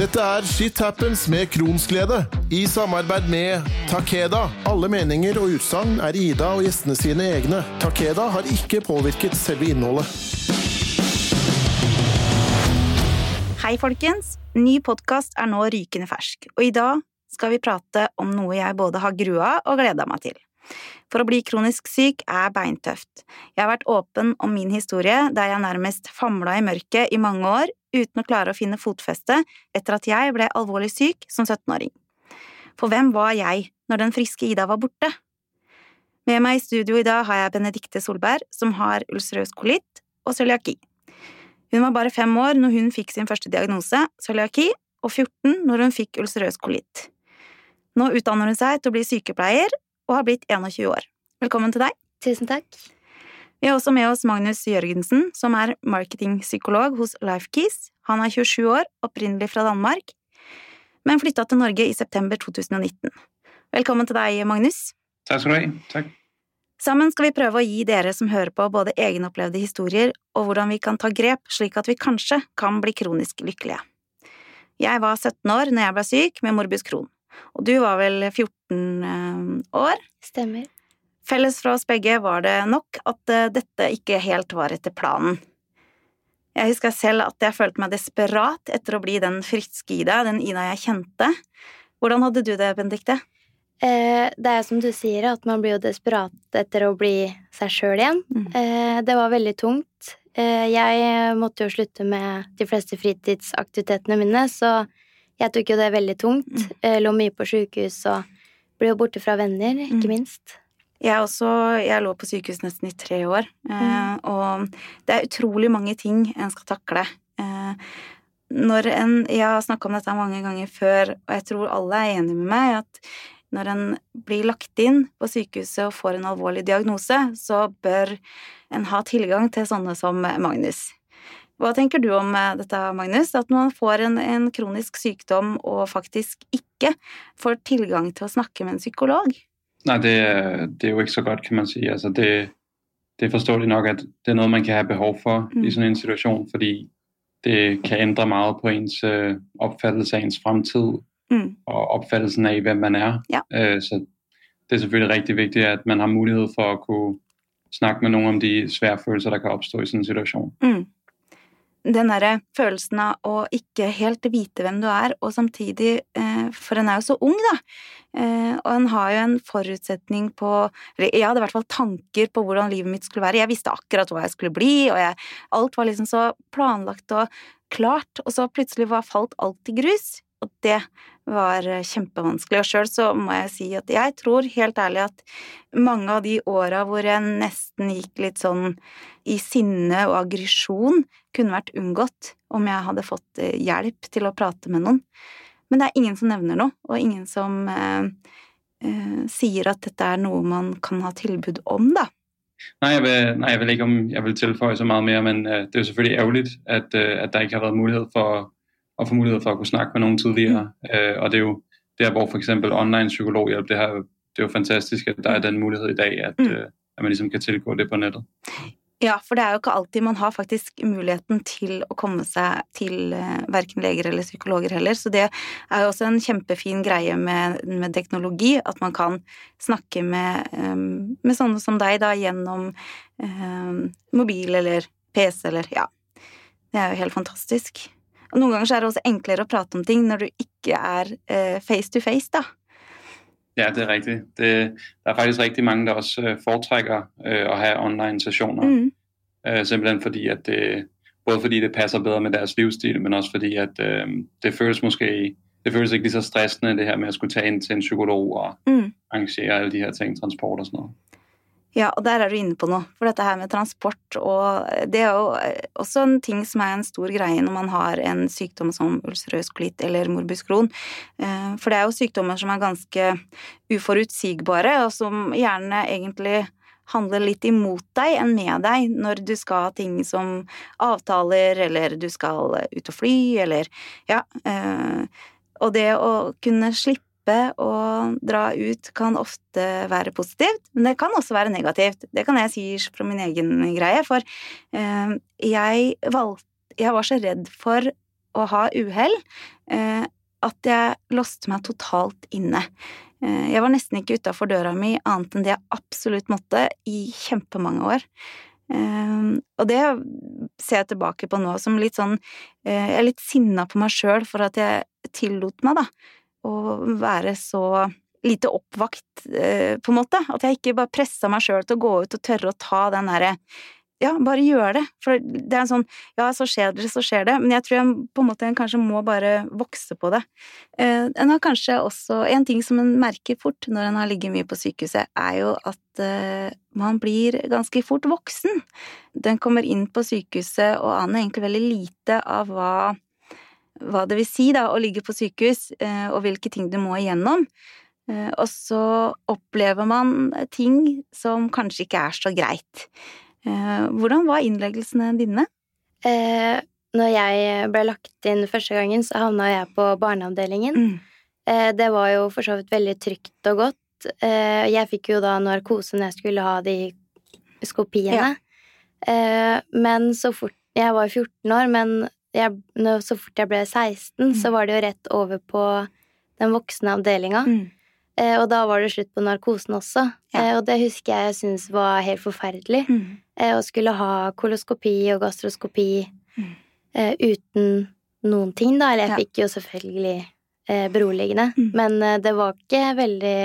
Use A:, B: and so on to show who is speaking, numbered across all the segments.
A: Dette er Shit Happens med Kronsglede, i samarbeid med Takeda. Alle meninger og utsagn er Ida og gjestene sine egne. Takeda har ikke påvirket selve innholdet.
B: Hei, folkens! Ny podkast er nå rykende fersk, og i dag skal vi prate om noe jeg både har grua og gleda meg til. For å bli kronisk syk er beintøft. Jeg har vært åpen om min historie, der jeg nærmest famla i mørket i mange år uten å klare å finne fotfeste etter at jeg ble alvorlig syk som 17-åring. For hvem var jeg når den friske Ida var borte? Med meg i studio i dag har jeg Benedikte Solberg, som har ulcerøs kolitt og cøliaki. Hun var bare fem år når hun fikk sin første diagnose, cøliaki, og 14 når hun fikk ulcerøs kolitt. Nå utdanner hun seg til å bli sykepleier og har blitt 21 år. Velkommen til deg.
C: Tusen takk.
B: Vi har også med oss Magnus Jørgensen, som er marketingpsykolog hos Lifekeys. Han er 27 år, opprinnelig fra Danmark, men flytta til Norge i september 2019. Velkommen til deg, Magnus.
D: Takk skal du ha. Takk.
B: Sammen skal vi prøve å gi dere som hører på, både egenopplevde historier og hvordan vi kan ta grep slik at vi kanskje kan bli kronisk lykkelige. Jeg var 17 år når jeg ble syk med morbus Crohn, og du var vel 14 eh, år?
C: Stemmer.
B: Felles for oss begge var det nok at eh, dette ikke helt var etter planen. Jeg husker selv at jeg følte meg desperat etter å bli den friske Ida, den Ida jeg kjente. Hvordan hadde du det, Benedikte?
C: Eh, det er som du sier, at man blir jo desperat etter å bli seg sjøl igjen.
B: Mm.
C: Eh, det var veldig tungt. Jeg måtte jo slutte med de fleste fritidsaktivitetene mine, så jeg tok jo det veldig tungt.
B: Mm.
C: Lå mye på sjukehus og ble jo borte fra venner, ikke
B: Mm.
C: minst.
B: Jeg også, jeg lå på sykehus nesten i tre år, eh, og det er utrolig mange ting en skal takle. Eh, når en, jeg har snakka om dette mange ganger før, og jeg tror alle er enige med meg, at når en blir lagt inn på sykehuset og får en alvorlig diagnose, så bør en ha tilgang til sånne som Magnus. Hva tenker du om eh, dette, Magnus? At man får en, en kronisk sykdom og faktisk ikke får tilgang til å snakke med en psykolog?
D: Nej, det det er jo ikke så godt, kan man sige. Altså, det, det er forståeligt nok, at det er noget, man kan have behov for
B: Mm.
D: i sådan en situation, fordi det kan ændre meget på ens øh, opfattelse af ens fremtid
B: Mm.
D: og opfattelsen af, hvem man er.
B: Ja.
D: Øh, så det er selvfølgelig rigtig vigtigt, at man har mulighed for at kunne snakke med nogen om de svære følelser, der kan opstå i sådan en situation.
B: Mm. Den derre følelsen av å ikke helt vite hvem du er, og samtidig eh, For en er jo så ung, da. Eh, og en har jo en forutsetning på eller Jeg hadde i hvert fall tanker på hvordan livet mitt skulle være. Jeg visste akkurat hva jeg skulle bli, og jeg, alt var liksom så planlagt og klart. Og så plutselig var falt alt i grus. Og det var eh, kjempevanskelig. Og sjøl så må jeg si at jeg tror helt ærlig at mange av de åra hvor jeg nesten gikk litt sånn i sinne og aggresjon, kunne vært unngått om jeg hadde fått eh, hjelp til å prate med noen. Men det er ingen som nevner noe, og ingen som eh, eh, sier at dette er noe man kan ha tilbud om, da.
D: Nei, jeg, vil, nei, jeg vil ikke, om jeg vil tilføye så mye mer, men øh, det er jo selvfølgelig ærgerligt, at, at det ikke har vært mulighet for at få mulighed for at kunne snakke med nogen tidligere. Mm. Øh, og det er jo der, hvor for eksempel online psykologhjælp, det, her, det er jo fantastisk, at der er den mulighed i dag, at,
B: Mm.
D: øh, at man ligesom kan tilgå det på nettet.
B: Ja, for det er jo ikke alltid man har faktisk muligheten til å komme seg til eh, verken leger eller psykologer heller, så det er jo også en kjempefin greie med, med teknologi, at man kan snakke med, eh, med sånne som deg da gjennom eh, mobil eller PC eller ja. Det er jo helt fantastisk. Og noen ganger så er det også enklere å prate om ting når du ikke er eh, face to face, da.
D: Ja, det er riktig. Det, det er faktisk riktig mange, der også foretrekker foretrækker å ha online sesjoner.
B: Mm.
D: Øh, simpelthen fordi, at det, både fordi det passer bedre med deres livsstil, men også fordi, at øh, det føles måske det føles ikke lige så stressende, det her med å skulle ta inn til en psykolog og
B: Mm.
D: arrangere alle de her ting, transport og sånn.
B: Ja, og der er du inne på noe. For dette her med transport og Det er jo eh, også en ting som er en stor greie når man har en sykdom som ulcerøs kolitt eller morbus Crohn. Eh, For det er jo sykdommer som er ganske uforutsigbare, og som gjerne egentlig handler litt imot deg enn med deg når du skal ha ting som avtaler, eller du skal ut og fly, eller ja. eh, Og det å kunne slippe å dra ut kan ofte være positivt, men det kan også være negativt. Det kan jeg si fra min egen greie, for eh, jeg valgte Jeg var så redd for å ha uhell eh, at jeg låste meg totalt inne. Eh, jeg var nesten ikke utafor døra mi annet enn det jeg absolutt måtte i kjempemange år. Eh, og det ser jeg tilbake på nå som litt sånn Jeg er litt sinna på meg sjøl for at jeg tillot meg, da, å være så lite oppvakt, på en måte. At jeg ikke bare pressa meg sjøl til å gå ut og tørre å ta den derre ja, bare gjør det. For det er en sånn ja, så skjer det, så skjer det. Men jeg tror jeg på en måte kanskje må bare vokse på det. Eh, en har kanskje også En ting som en merker fort når en har ligget mye på sykehuset, er jo at eh, man blir ganske fort voksen. Den kommer inn på sykehuset og aner egentlig veldig lite av hva, hva det vil si da, å ligge på sykehus, eh, og hvilke ting du må igjennom. Og så opplever man ting som kanskje ikke er så greit. Eh, hvordan var innleggelsene dine?
C: Eh, når jeg ble lagt inn første gangen, så havna jeg på barneavdelingen. Mm. Eh, det var jo for så vidt veldig trygt og godt. Eh, jeg fikk jo da narkose når jeg skulle ha de skopiene. Ja. Eh, men så fort Jeg var 14 år, men jeg, så fort jeg ble 16, mm. så var det jo rett over på den voksne avdelinga. Mm. Eh, og da var det slutt på narkosen også. Ja. Eh, og det husker jeg jeg syntes var helt forferdelig. Mm. Eh, å skulle ha koloskopi og gastroskopi mm. uten noen ting, da. Eller jeg ja. fikk jo selvfølgelig beroligende. Mm. Men det var ikke veldig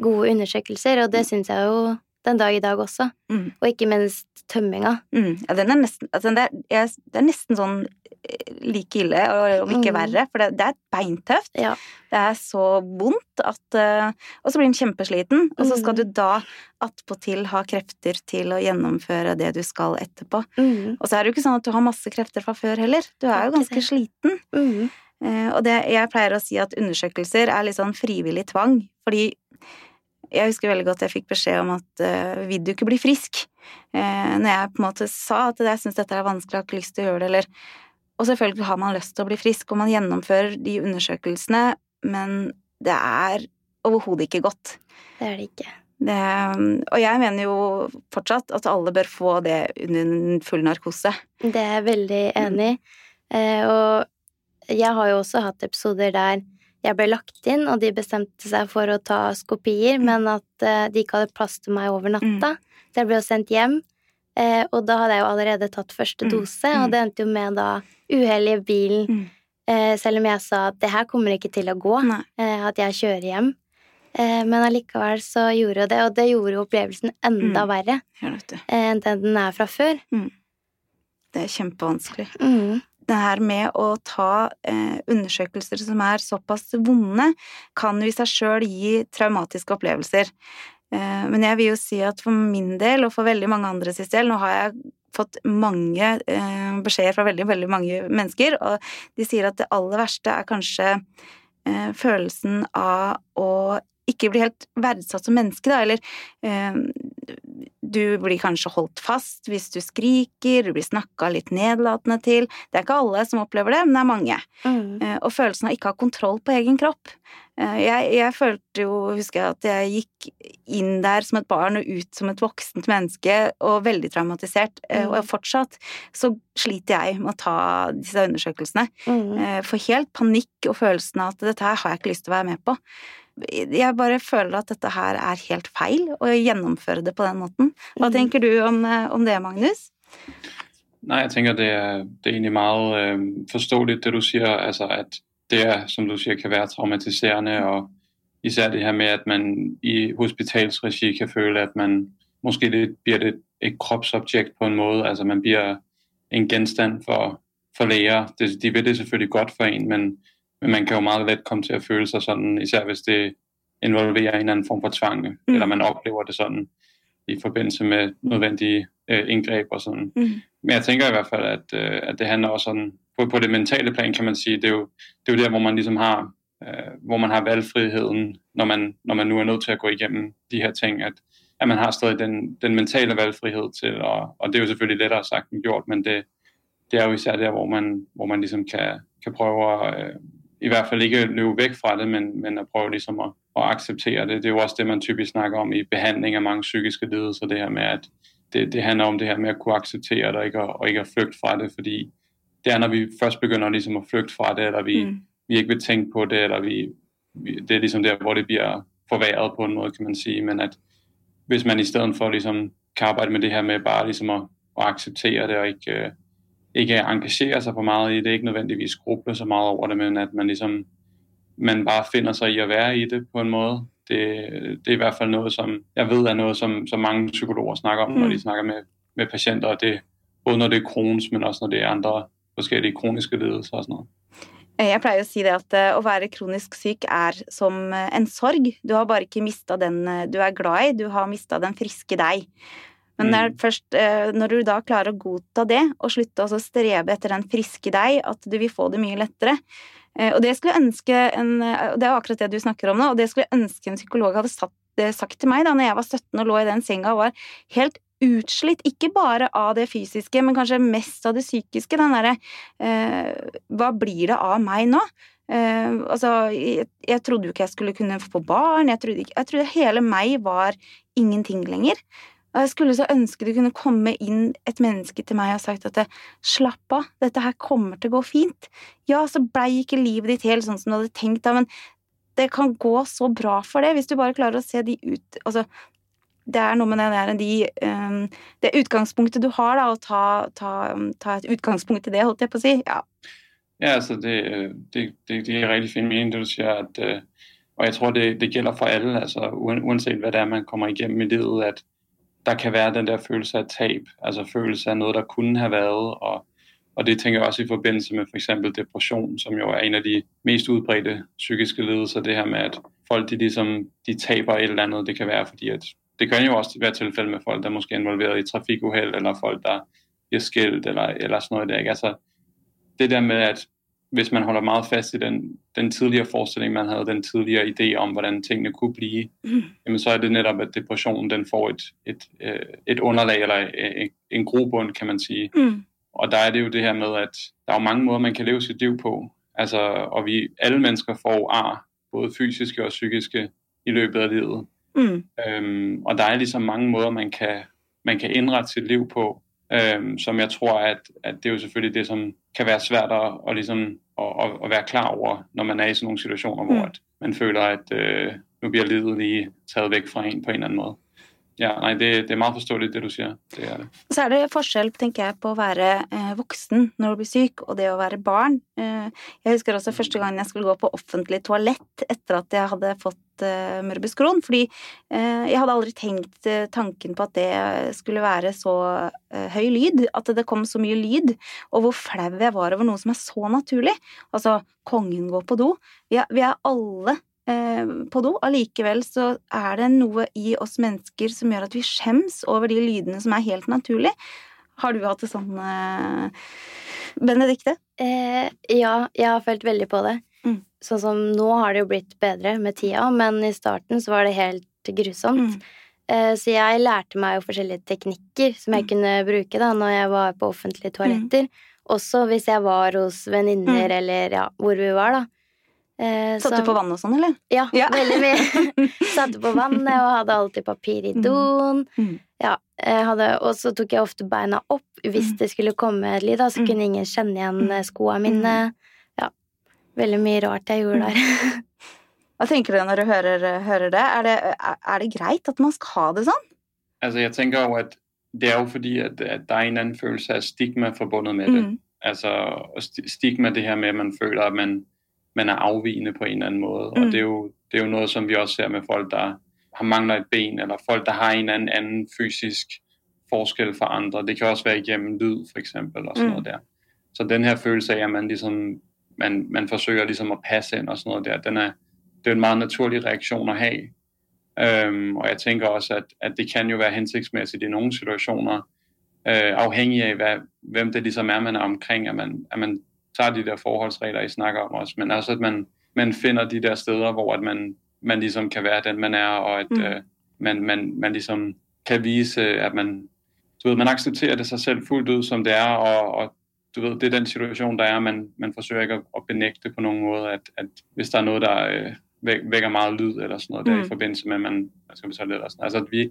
C: gode undersøkelser, og det syns jeg jo den dag i dag også. Mm. Og ikke minst tømminga.
B: Mm. Ja, den er nesten, altså det, er, det, er, nesten sånn eh, like ille, om ikke mm. verre, for det, det er beintøft. Ja. Det er så vondt at uh, Og så blir en kjempesliten, og så skal du mm. da attpåtil ha krefter til å gjennomføre det du skal etterpå. Mm. Og så er det jo ikke sånn at du har masse krefter fra før heller. Du er jo ganske sliten. Uh, og det, jeg pleier å si at undersøkelser er litt sånn frivillig tvang, fordi jeg husker veldig godt jeg fikk beskjed om at uh, vil du ikke bli frisk? Uh, når jeg på en måte sa at jeg syns dette er vanskelig, jeg har ikke lyst til å gjøre det, eller Og selvfølgelig har man lyst til å bli frisk, og man gjennomfører de undersøkelsene, men det er overhodet ikke godt.
C: Det er det ikke.
B: Det, og jeg mener jo fortsatt at alle bør få det under full narkose.
C: Det er jeg veldig enig i. Uh, og jeg har jo også hatt episoder der jeg ble lagt inn, og de bestemte seg for å ta skopier, mm. men at uh, de ikke hadde plass til meg over natta. Mm. Så jeg ble jo sendt hjem, uh, og da hadde jeg jo allerede tatt første mm. dose, og det endte jo med da uhell i bilen, uh, selv om jeg sa at det her kommer ikke til å gå, at jeg kjører hjem. Men allikevel så gjorde jo det, og det gjorde jo opplevelsen enda mm. verre enn den den er fra før. Mm.
B: Det er kjempevanskelig. Mm det her med å ta eh, undersøkelser som er såpass vonde, kan jo i seg sjøl gi traumatiske opplevelser. Eh, men jeg vil jo si at for min del, og for veldig mange andre sin del, nå har jeg fått mange eh, beskjeder fra veldig, veldig mange mennesker, og de sier at det aller verste er kanskje eh, følelsen av å ikke bli helt verdsatt som menneske, da, eller du blir kanskje holdt fast hvis du skriker, du blir snakka litt nedlatende til. Det er ikke alle som opplever det, men det er mange. Mm. Og følelsen av ikke å ha kontroll på egen kropp. Eh, jeg, jeg, følte jo, husker jeg, at jeg gikk inn der som et barn og ut som et voksent menneske, og veldig traumatisert. Eh, mm. Og fortsatt så sliter jeg med å ta disse undersøkelsene. Mm. For helt panikk og følelsen av at dette her har jeg ikke lyst til å være med på jeg bare føler at dette her er helt feil, å gjennomføre det på den måten. Hva mm. tenker du om, eh, om det, Magnus?
D: Nei, jeg tenker det er, det er egentlig meget øh, forståelig det du sier, altså at det er, som du sier, kan være traumatiserende, og især det her med, at man i hospitalsregi kan føle, at man måske blir det et kropsobjekt på en måte. altså man blir en genstand for, for læger. Det, de vil det selvfølgelig godt for en, men men man kan jo meget lett komme til å føle seg sånn, især hvis det involverer en anden form for tvang, mm. eller man opplever det sånn i forbindelse med nødvendige eh, indgreb og sånn. Mm. Men jeg tenker i hvert fald, at, øh, at det handler også sådan, på, på det mentale plan kan man sige, det er jo, det er jo der, hvor man ligesom har, øh, hvor man har valgfriheden, når man, når man nu er nødt til at gå igennem de her ting, at, at man har stadig den, den mentale valgfrihed til, og, og det er jo selvfølgelig lettere sagt end gjort, men det, det er jo især der, hvor man, hvor man ligesom kan, kan prøve at, øh, i hvert fall ikke løbe væk fra det, men, men at prøve ligesom at, at acceptere det. Det er jo også det, man typisk snakker om i behandling af mange psykiske lidelser, det her med, at det, det handler om det her med at kunne acceptere det og ikke, og ikke at flygte fra det, fordi det er når vi først begynder liksom at flygte fra det, eller vi, mm. vi ikke vil tænke på det, eller vi, vi, det er ligesom der, hvor det bliver forværet på en måde, kan man sige. Men at hvis man i stedet for ligesom kan arbejde med det her med bare ligesom at, at acceptere det, og ikke, øh, ikke engagere sig for meget i det, ikke nødvendigvis gruble så meget over det, men at man ligesom man bare finder sig i at være i det på en måde. Det, det er i hvert fald noget, som jeg ved er noget, som, som mange psykologer snakker om, mm. når de snakker med, med patienter, og det, både når det er krons, men også når det er andre forskellige kroniske lidelser og sådan noget.
B: Jeg pleier å si det at å være kronisk syk er som en sorg. Du har bare ikke mista den du er glad i, du har mista den friske deg. Men det er mm. først når du da klarer å godta det, og slutte å strebe etter den friske deg, at du vil få det mye lettere. Og det skulle jeg ønske en, Det er akkurat det du snakker om nå, og det skulle jeg ønske en psykolog hadde satt, sagt til meg da når jeg var 17 og lå i den senga og var helt utslitt, ikke bare av det fysiske, men kanskje mest av det psykiske. Den derre eh, Hva blir det av meg nå? Eh, altså, jeg, jeg, trodde jo ikke jeg skulle kunne få barn. Jeg trodde, ikke, jeg trodde hele meg var ingenting lenger. Og jeg skulle så ønske det kunne komme inn et menneske til meg og sagt at slapp av, dette her kommer til å gå fint. Ja, så blei ikke livet ditt helt sånn som du hadde tenkt, da, men det kan gå så bra for det hvis du bare klarer å se de ut Altså, det er noe med det der de, um, Det utgangspunktet du har, da, å ta, ta, ta, et utgangspunkt i det, holdt jeg på å si. Ja,
D: ja altså det, det, det, det er veldig fin mening, det du sier. At, uh, og jeg tror det, det gjelder for alle, altså, uansett hva det er man kommer igjennom i livet. at der kan være den der følelse av tap, altså følelse av noe der kunne ha vært. og og det tenker jeg også i forbindelse med. For depresjon, som jo er en av de mest utbredte psykiske lidelser. Det her med at folk de liksom, de taper et eller annet. Det kan være fordi at det kan jo også være tilfælde med folk, der måske er involveret i trafikuheld, eller folk, der bliver skilt, eller, eller sådan noget der. Altså, det der med, at hvis man holder meget fast i den, den tidligere forestilling, man havde, den tidligere idé om, hvordan tingene kunne blive, mm. jamen så er det netop, at depressionen den får et, et, øh, et underlag, eller en, en grobund, kan man sige. Mm. Og der er det jo det her med, at der er jo mange måder, man kan leve sit liv på. Altså, og vi alle mennesker får ar, både fysiske og psykiske, i løbet af livet. Mm. Øhm, og der er ligesom mange måder, man kan, man kan indrette sit liv på, øhm, som jeg tror, at, at det er jo selvfølgelig det, som kan være svært at, at, ligesom, at, være klar over, når man er i sådan nogle situationer, mm. hvor at man føler, at øh, nu bliver livet lige taget væk fra en på en eller anden måde. Ja, nei, det, det, er meget forståelig det du sier. Det er det.
B: Så er det forskjell, tenker jeg, på å være eh, voksen når du blir syk, og det å være barn. Eh, jeg husker også første gang jeg skulle gå på offentlig toalett etter at jeg hadde fått eh, Mørbus Crohn, fordi eh, jeg hadde aldri tenkt tanken på at det skulle være så høy lyd, at det kom så mye lyd, og hvor flau jeg var over noe som er så naturlig. Altså, kongen går på do. Vi er, vi er alle på do. Allikevel så er det noe i oss mennesker som gjør at vi skjems over de lydene som er helt naturlige. Har du hatt det sånn, Benedicte? Benedikte?
C: Eh, ja, jeg har følt veldig på det. Mm. Sånn som nå har det jo blitt bedre med tida, men i starten så var det helt grusomt. Mm. Eh, så jeg lærte meg jo forskjellige teknikker som jeg mm. kunne bruke da når jeg var på offentlige toaletter. Mm. Også hvis jeg var hos venninner mm. eller ja, hvor vi var, da.
B: Eh, Satt du på vann og sånn, eller?
C: Ja, ja. veldig mye. Satte på vannet og hadde alltid papir i mm. doen. Mm. Ja, hadde, og så tok jeg ofte beina opp hvis mm. det skulle komme et lyd, da, så mm. kunne ingen kjenne igjen mm. eh, skoene mine. Mm. Ja, veldig mye rart jeg gjorde der.
B: Hva tenker du når du hører, hører det? Er, det? er, det? greit at man skal ha det sånn?
D: Altså, jeg tenker jo at det er jo fordi at, at det er en annen følelse av stigma forbundet med det. Altså, stigma det her med at man føler at man man er afvigende på en eller anden måde. Mm. Og det er, jo, det er jo noget, som vi også ser med folk, der har mangler et ben, eller folk, der har en eller anden, anden fysisk forskel fra andre. Det kan også være igennem lyd, for eksempel, og sådan mm. noget der. Så den her følelse af, at man, ligesom, man, man forsøger ligesom at passe ind og sådan noget der, den er, det er en meget naturlig reaktion at have. Øhm, og jeg tænker også, at, at det kan jo være hensigtsmæssigt i nogle situationer, øh, afhængig af, hvad, hvem det ligesom er, man er omkring, at man, at man tager de der forholdsregler, I snakker om også, men også at man, man finder de der steder, hvor at man, man ligesom kan være den, man er, og at mm. øh, man, man, man ligesom kan vise, at man, du ved, man accepterer det sig selv fuldt ud, som det er, og, og du ved, det er den situation, der er, man, man forsøger ikke at, at benægte på nogen måde, at, at hvis der er noget, der øh, vækker meget lyd, eller sådan noget, mm. der i forbindelse med, at man, skal betale eller sådan. Altså, at vi,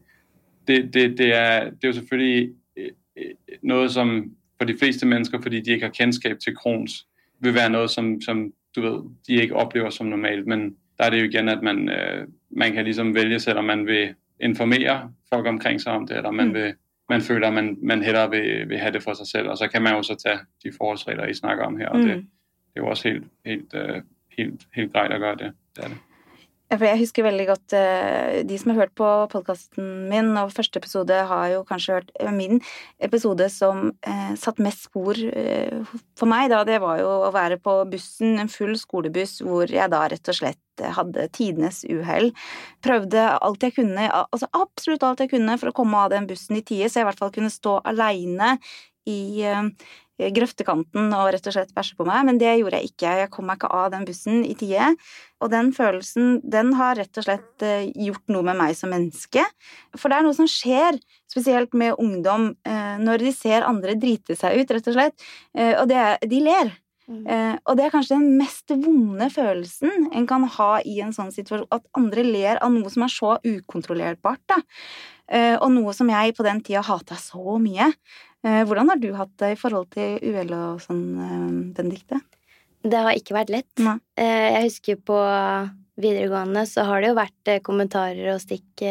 D: det, det, det, er, det er jo selvfølgelig øh, øh, noget, som for de fleste mennesker, fordi de ikke har kendskab til Crohns, vil være noget, som, som du ved, de ikke oplever som normalt. Men der er det jo igen, at man, øh, man kan ligesom vælge selv, om man vil informere folk omkring sig om det, eller man, mm. vil, man føler, at man, man hellere vil, vil have det for sig selv. Og så kan man jo så tage de forholdsregler, I snakker om her, og mm. det, det er jo også helt, helt, øh, helt, helt greit å gjøre det. det, er det.
B: For jeg husker veldig godt eh, De som har hørt på podkasten min, og første episode har jo kanskje hørt eh, min episode som eh, satt mest spor for meg, da. Det var jo å være på bussen, en full skolebuss, hvor jeg da rett og slett hadde tidenes uhell. Prøvde alt jeg kunne, altså absolutt alt jeg kunne for å komme av den bussen i tide, så jeg i hvert fall kunne stå aleine i grøftekanten og rett og slett bæsje på meg, men det gjorde jeg ikke. Jeg kom meg ikke av den bussen i tide. Og den følelsen, den har rett og slett eh, gjort noe med meg som menneske. For det er noe som skjer, spesielt med ungdom, eh, når de ser andre drite seg ut, rett og slett. Eh, og det De ler. Mm. og det er kanskje den mest vonde følelsen en kan ha i en sånn situasjon. At andre ler av noe som er så ukontrollerbart. Da. og noe som jeg på den tida hata så mye. Eh, hvordan har du hatt det i forhold til uhell og sånn, eh, Benedicte?
C: Det har ikke vært lett. Nei. Eh, jeg husker på videregående så har det jo vært kommentarer og stikk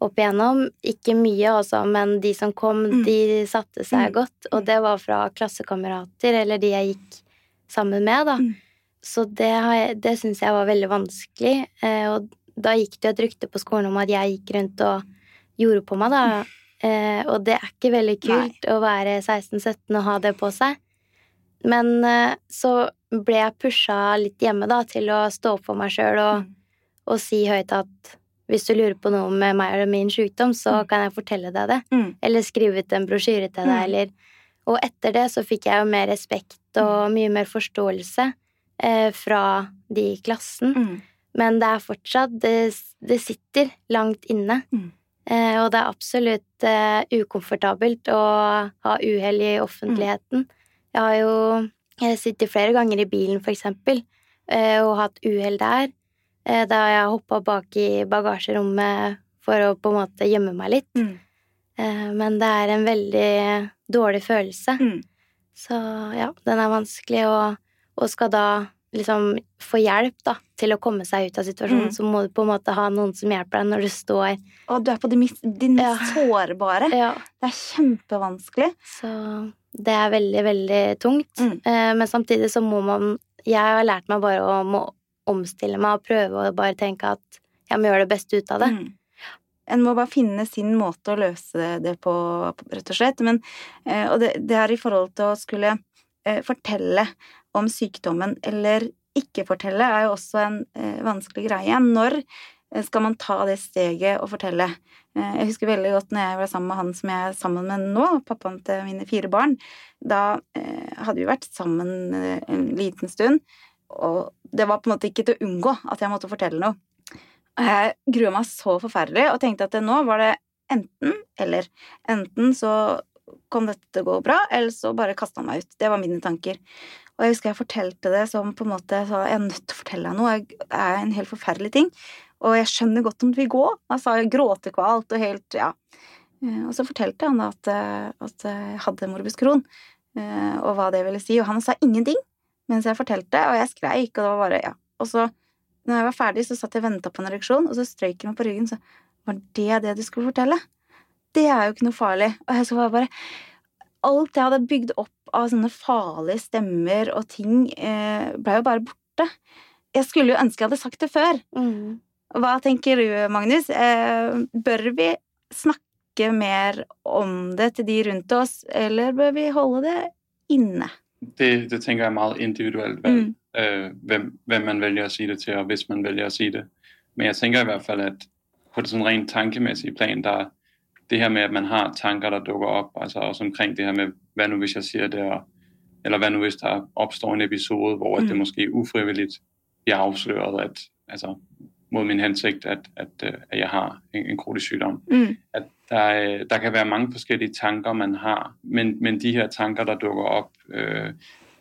C: opp igjennom. Ikke mye, altså, men de som kom, mm. de satte seg mm. godt. Og det var fra klassekamerater eller de jeg gikk sammen med, da. Mm. Så det, det syns jeg var veldig vanskelig. Og da gikk det et rykte på skolen om at jeg gikk rundt og gjorde på meg, da. Eh, og det er ikke veldig kult Nei. å være 16-17 og ha det på seg. Men eh, så ble jeg pusha litt hjemme da, til å stå opp for meg sjøl og, mm. og, si høyt at hvis du lurer på noe med meg eller min sykdom, så mm. kan jeg fortelle deg det. Mm. Eller skrive ut en brosjyre til deg, mm. eller Og etter det så fikk jeg jo mer respekt og mm. mye mer forståelse eh, fra de i klassen. Mm. Men det er fortsatt Det, det sitter langt inne. Eh, og det er absolutt eh, ukomfortabelt å ha uhell i offentligheten. Jeg har jo jeg sittet flere ganger i bilen, for eksempel, eh, og hatt uhell der. Da jeg har hoppa bak i bagasjerommet for å på en måte gjemme meg litt. Mm. Men det er en veldig dårlig følelse. Mm. Så ja, den er vanskelig, og, og skal da liksom få hjelp da, til å komme seg ut av situasjonen, mm. så må du på en måte ha noen som hjelper deg når du står
B: Og du er på de mest, ja. sårbare. Ja. Det er kjempevanskelig.
C: Så det er veldig, veldig tungt. Mm. Eh, men samtidig så må man Jeg har lært meg bare å må omstille meg og prøve å bare tenke at jeg må gjøre det beste ut av det. Mm.
B: En må bare finne sin måte å løse det på, rett og slett. Men, eh, og det, det er i forhold til å skulle eh, fortelle om sykdommen eller ikke fortelle, er jo også en eh, vanskelig greie. Når eh, skal man ta det steget og fortelle? Eh, jeg husker veldig godt når jeg var sammen med han som jeg er sammen med nå, pappaen til mine fire barn. Da eh, hadde vi vært sammen eh, en liten stund, og det var på en måte ikke til å unngå at jeg måtte fortelle noe. Jeg grua meg så forferdelig og tenkte at nå var det enten eller. Enten så kom dette til å gå bra, eller så bare kasta han meg ut. Det var mine tanker. Og jeg husker jeg fortalte det som på en måte så Jeg er nødt til å fortelle deg noe. Det er en helt forferdelig ting. Og jeg skjønner godt om det vil gå. Altså, sa gråtekvalt og helt Ja. Eh, og så fortalte han da at, eh, at jeg hadde morbus Crohn, eh, og hva det ville si. Og han sa ingenting mens jeg fortalte, og jeg skreik, og det var bare Ja. Og så, når jeg var ferdig, så satt jeg og venta på en ereksjon, og så strøyk jeg meg på ryggen, så var det det du skulle fortelle? Det er jo ikke noe farlig. Og jeg så var bare Alt jeg hadde bygd opp av sånne farlige stemmer og ting eh, ble jo bare borte. Jeg skulle jo ønske jeg hadde sagt det før. Mm. Hva tenker du, Magnus? Eh, bør vi snakke mer om det til de rundt oss, eller bør vi holde det inne?
D: Det, det tenker jeg er meget individuelt mm. øh, hvem, hvem, man velger å si det til, og hvis man velger å si det. Men jeg tenker i hvert fall at på det sånn rent tankemessige plan, der det her med, at man har tanker, der dukker opp, altså også omkring det her med, hva nu hvis jeg sier det, eller hva nu hvis der oppstår en episode, hvor mm. det måske ufrivilligt bliver afsløret, at, altså, mod min hensikt, at, at, øh, at jeg har en, en kronisk sygdom. Mm. At der, der kan være mange forskellige tanker, man har, men, men de her tanker, der dukker op, øh,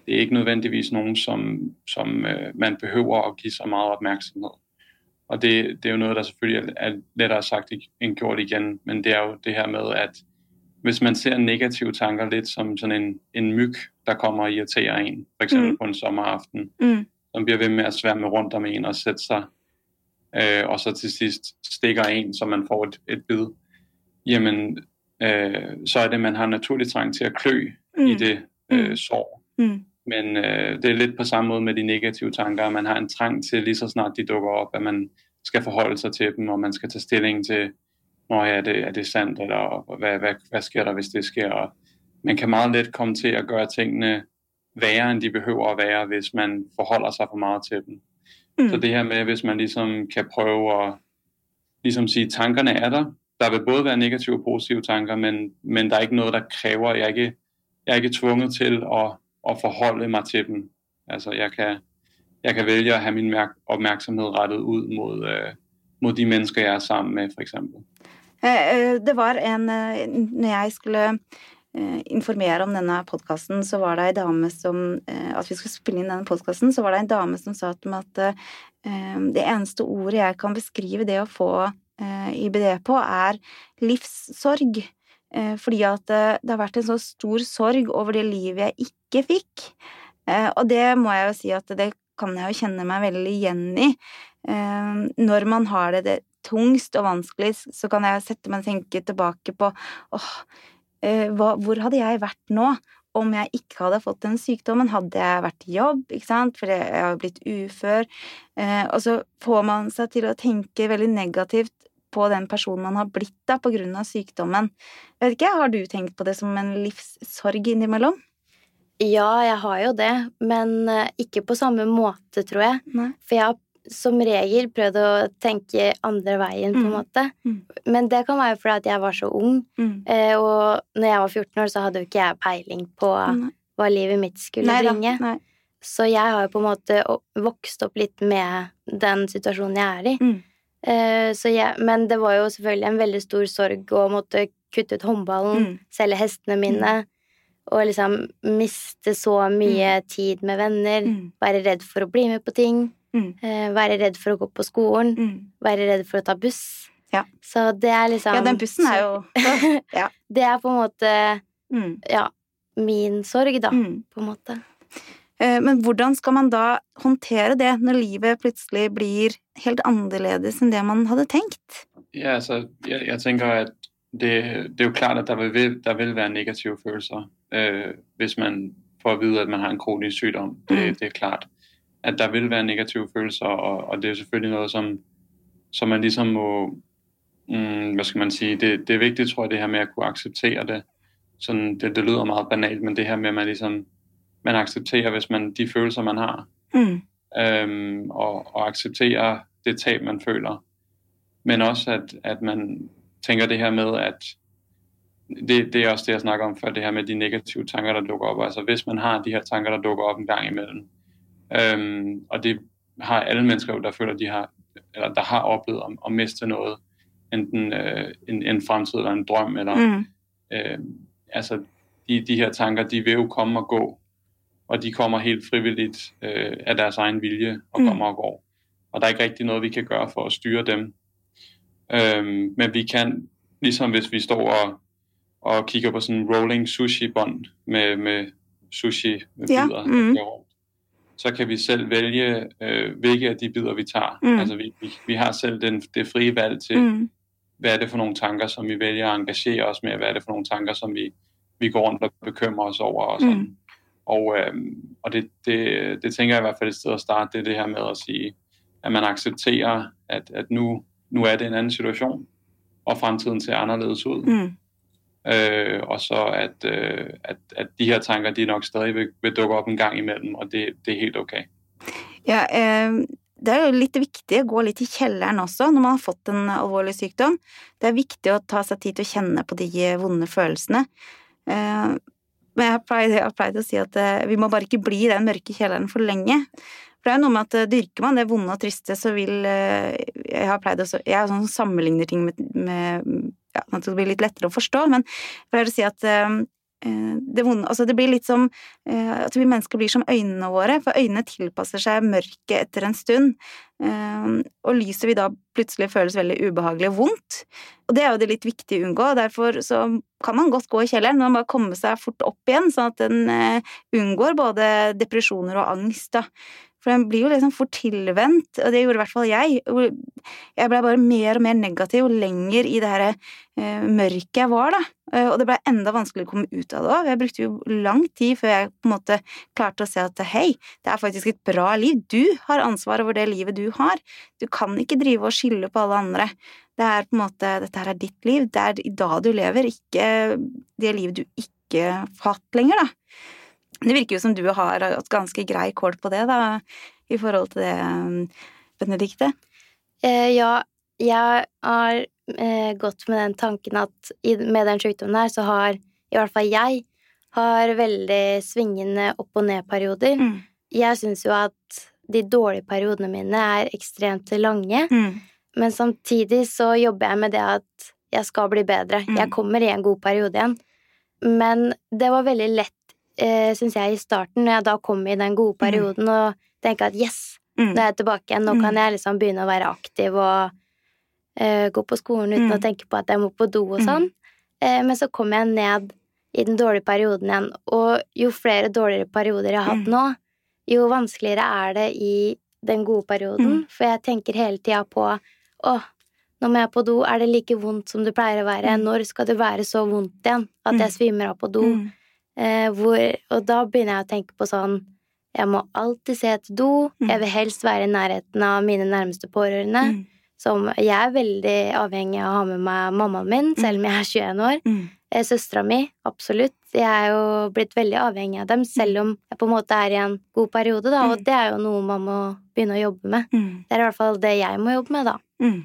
D: det er ikke nødvendigvis nogen, som, som øh, man behøver at give så meget opmærksomhed. Og det, det er jo noget, der selvfølgelig er lettere sagt end gjort igjen, men det er jo det her med, at hvis man ser negative tanker litt som sådan en, en mygg der kommer og irriterer en, f.eks. Mm. på en sommeraften, mm. som blir ved med å sværme rundt om en og sette seg, øh, og så til sist stikker en, så man får et, et bid, jamen øh, så er det man har naturlig trang til å klø mm. i det øh, mm. sår. Men øh, det er litt på samme måte med de negative tanker. Man har en trang til lige så snart de dukker opp, at man skal forholde seg til dem, og man skal ta stilling til når er det, er det sant, eller hva, hva, hva sker der hvis det sker? Og man kan meget lett komme til å gjøre tingene verre enn de behøver å være hvis man forholder seg for mye til dem. Mm. Så det her med hvis man liksom kan prøve å liksom si tankene er der. Der vil både være negative og positive tanker, men, men det er ikke noe der krever Jeg er ikke, jeg er ikke tvunget til å, å forholde meg til dem. Altså, jeg kan, jeg kan velge å ha min opmærksomhed rettet ut mot, øh, mod de mennesker jeg er sammen med, for
B: eksempel. det var en Når jeg skulle informere om denne podkasten, så var det ei dame som At vi skulle spille inn denne så var det en dame som sa til meg at det eneste ordet jeg kan beskrive det å få IBD på, er livssorg. Fordi at det har vært en så stor sorg over det livet jeg ikke fikk. Og det må jeg jo si at det kan jeg jo kjenne meg veldig igjen i. Når man har det, det tungst og vanskelig, så kan jeg sette meg og tenke tilbake på åh, eh, hvor hadde jeg vært nå om jeg ikke hadde fått den sykdommen? Hadde jeg vært i jobb, ikke sant, for jeg har blitt ufør? Eh, og så får man seg til å tenke veldig negativt på den personen man har blitt da, på grunn av sykdommen. Jeg vet ikke, Har du tenkt på det som en livssorg innimellom?
C: Ja, jeg har jo det, men eh, ikke på samme måte, tror jeg. Nei. For jeg har som regel prøvd å tenke andre veien, på en mm. måte. Mm. Men det kan være fordi at jeg var så ung. Mm. Eh, og når jeg var 14 år, så hadde jo ikke jeg peiling på Nei. hva livet mitt skulle Nei, bringe. Nei. Så jeg har jo på en måte vokst opp litt med den situasjonen jeg er i. Mm. Eh, jeg, men det var jo selvfølgelig en veldig stor sorg å måtte kutte ut håndballen, mm. selge hestene mine og liksom miste så mye mm. tid med venner, mm. være redd for å bli med på ting, mm. eh, være redd for å gå på skolen, mm. være redd for å ta buss. Ja. Så det er liksom
B: Ja, den bussen er jo
C: ja. Det er på en måte mm. ja, min sorg, da, mm. på en måte.
B: Eh, men hvordan skal man da håndtere det når livet plutselig blir helt annerledes enn det man hadde tenkt?
D: Ja, altså, jeg, jeg tenker at det, det, er jo klart at der vil, der vil være negative følelser øh, hvis man får vite at man har en kronisk sykdom. Det, mm. det er klart at der vil være negative følelser, og, og det er selvfølgelig noe som, som man liksom må mm, Hva skal man si det, det, er viktig, tror jeg, det her med å kunne akseptere det. Sånn, det. Det lyder meget banalt, men det her med at man liksom man accepterer, hvis man, de følelser man har, mm. øhm, og, og accepterer det tab, man føler. Men også at, at man tenker det her med at det, det, er også det jeg snakker om før, det her med de negative tanker der dukker opp. Altså Hvis man har de her tanker der dukker opp en gang imellom, øhm, og det har alle mennesker jo, der føler de har, eller der har opplevd at, å miste noe, enten øh, en, en fremtid eller en drøm, eller mm. øh, altså de, de, her tanker de vil jo komme og gå, og de kommer helt frivilligt øh, av deres egen vilje og mm. kommer og går. Og der er ikke riktig noe vi kan gjøre for å styre dem. Øhm, men vi kan, liksom hvis vi står og, og kigger på sådan rolling sushi-bånd med, med sushi-bidder, ja. mm. så kan vi selv vælge, øh, hvilke af de bidder vi tager. Mm. Altså vi, vi, vi har selv den, det frie valg til, mm. hvad er det for nogle tanker, som vi vælger at engagere os med, hvad er det for nogle tanker, som vi, vi går rundt og bekymrer os over og sådan. Og, øh, og det, det, det tænker jeg i hvert fald et sted at starte, det det her med at sige, at man accepterer, at, at nu nu er det en annen situasjon, og fremtiden ser annerledes ut. Mm. Øh, og så at, øh, at, at, de her tanker de nok stadig vil, vil dukke opp en gang imellom, og det, det er helt ok.
B: Ja, øh, det er jo litt viktig å gå litt i kjelleren også når man har fått en alvorlig sykdom. Det er viktig å ta seg tid til å kjenne på de vonde følelsene. Men jeg har pleid å si at eh, vi må bare ikke bli i den mørke kjelleren for lenge. For det er jo noe med at eh, dyrker man det vonde og triste, så vil eh, Jeg har pleid å Jeg sånn sammenligner ting med, med ja, at det blir litt lettere å forstå, men jeg pleier å si at det, vonde, altså det blir litt som eh, at vi mennesker blir som øynene våre, for øynene tilpasser seg mørket etter en stund. Eh, og lyset vil da plutselig føles veldig ubehagelig og vondt. Og det er jo det litt viktig å unngå. Derfor så kan man godt gå i kjelleren, men bare komme seg fort opp igjen, sånn at en unngår både depresjoner og angst. Da. For den blir jo liksom fort tilvendt, og det gjorde i hvert fall jeg. Jeg blei bare mer og mer negativ jo lenger i det her eh, mørket jeg var, da. Eh, og det blei enda vanskeligere å komme ut av det òg. Jeg brukte jo lang tid før jeg på en måte klarte å se at hei, det er faktisk et bra liv. Du har ansvar over det livet du har. Du kan ikke drive og skylde på alle andre. Det er på en måte, Dette her er ditt liv. Det er i dag du lever, ikke det livet du ikke har hatt lenger, da. Det virker jo som du har hatt ganske grei kål på det, da, i forhold til det, Benedicte.
C: Eh, ja, jeg har eh, gått med den tanken at i, med den sykdommen her, så har i hvert fall jeg har veldig svingende opp- og ned-perioder. Mm. Jeg syns jo at de dårlige periodene mine er ekstremt lange, mm. men samtidig så jobber jeg med det at jeg skal bli bedre. Mm. Jeg kommer i en god periode igjen. Men det var veldig lett eh, syns jeg, i starten, når jeg da kom i den gode mm. perioden, mm. og tenke at yes, mm. nå er jeg tilbake igjen, nå mm. kan jeg liksom begynne å være aktiv og eh, gå på skolen uten å mm. tenke på at jeg må på do og mm. sånn. Eh, men så kom jeg ned i den dårlige perioden igjen, og jo flere dårligere perioder jeg har hatt nå, jo vanskeligere er det i den gode perioden, for jeg tenker hele tida på å, nå må jeg på do, er det like vondt som det pleier å være, når skal det være så vondt igjen at jeg svimmer av på do? Eh, hvor, og da begynner jeg å tenke på sånn Jeg må alltid se etter do. Mm. Jeg vil helst være i nærheten av mine nærmeste pårørende. Mm. Som jeg er veldig avhengig av å ha med meg mammaen min, mm. selv om jeg er 21 år. Mm. Eh, Søstera mi, absolutt. Jeg er jo blitt veldig avhengig av dem, selv om jeg på en måte er i en god periode, da. Og mm. det er jo noe man må begynne å jobbe med. Mm. Det er i hvert fall det jeg må jobbe med, da. Mm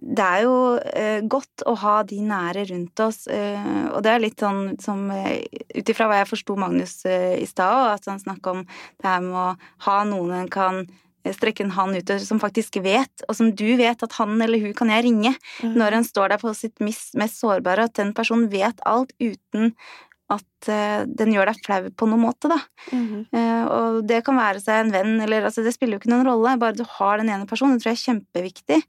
B: det er jo eh, godt å ha de nære rundt oss, eh, og det er litt sånn som eh, Ut ifra hva jeg forsto Magnus eh, i stad, at han snakka om det her med å ha noen en kan eh, strekke en hånd ut som faktisk vet, og som du vet at han eller hun kan jeg ringe mm. når en står der på sitt mest, mest sårbare, at den personen vet alt uten at uh, den gjør deg flau på noen måte, da. Mm. Uh, og det kan være seg en venn, eller altså det spiller jo ikke noen rolle, bare du har den ene personen. Det tror jeg er kjempeviktig.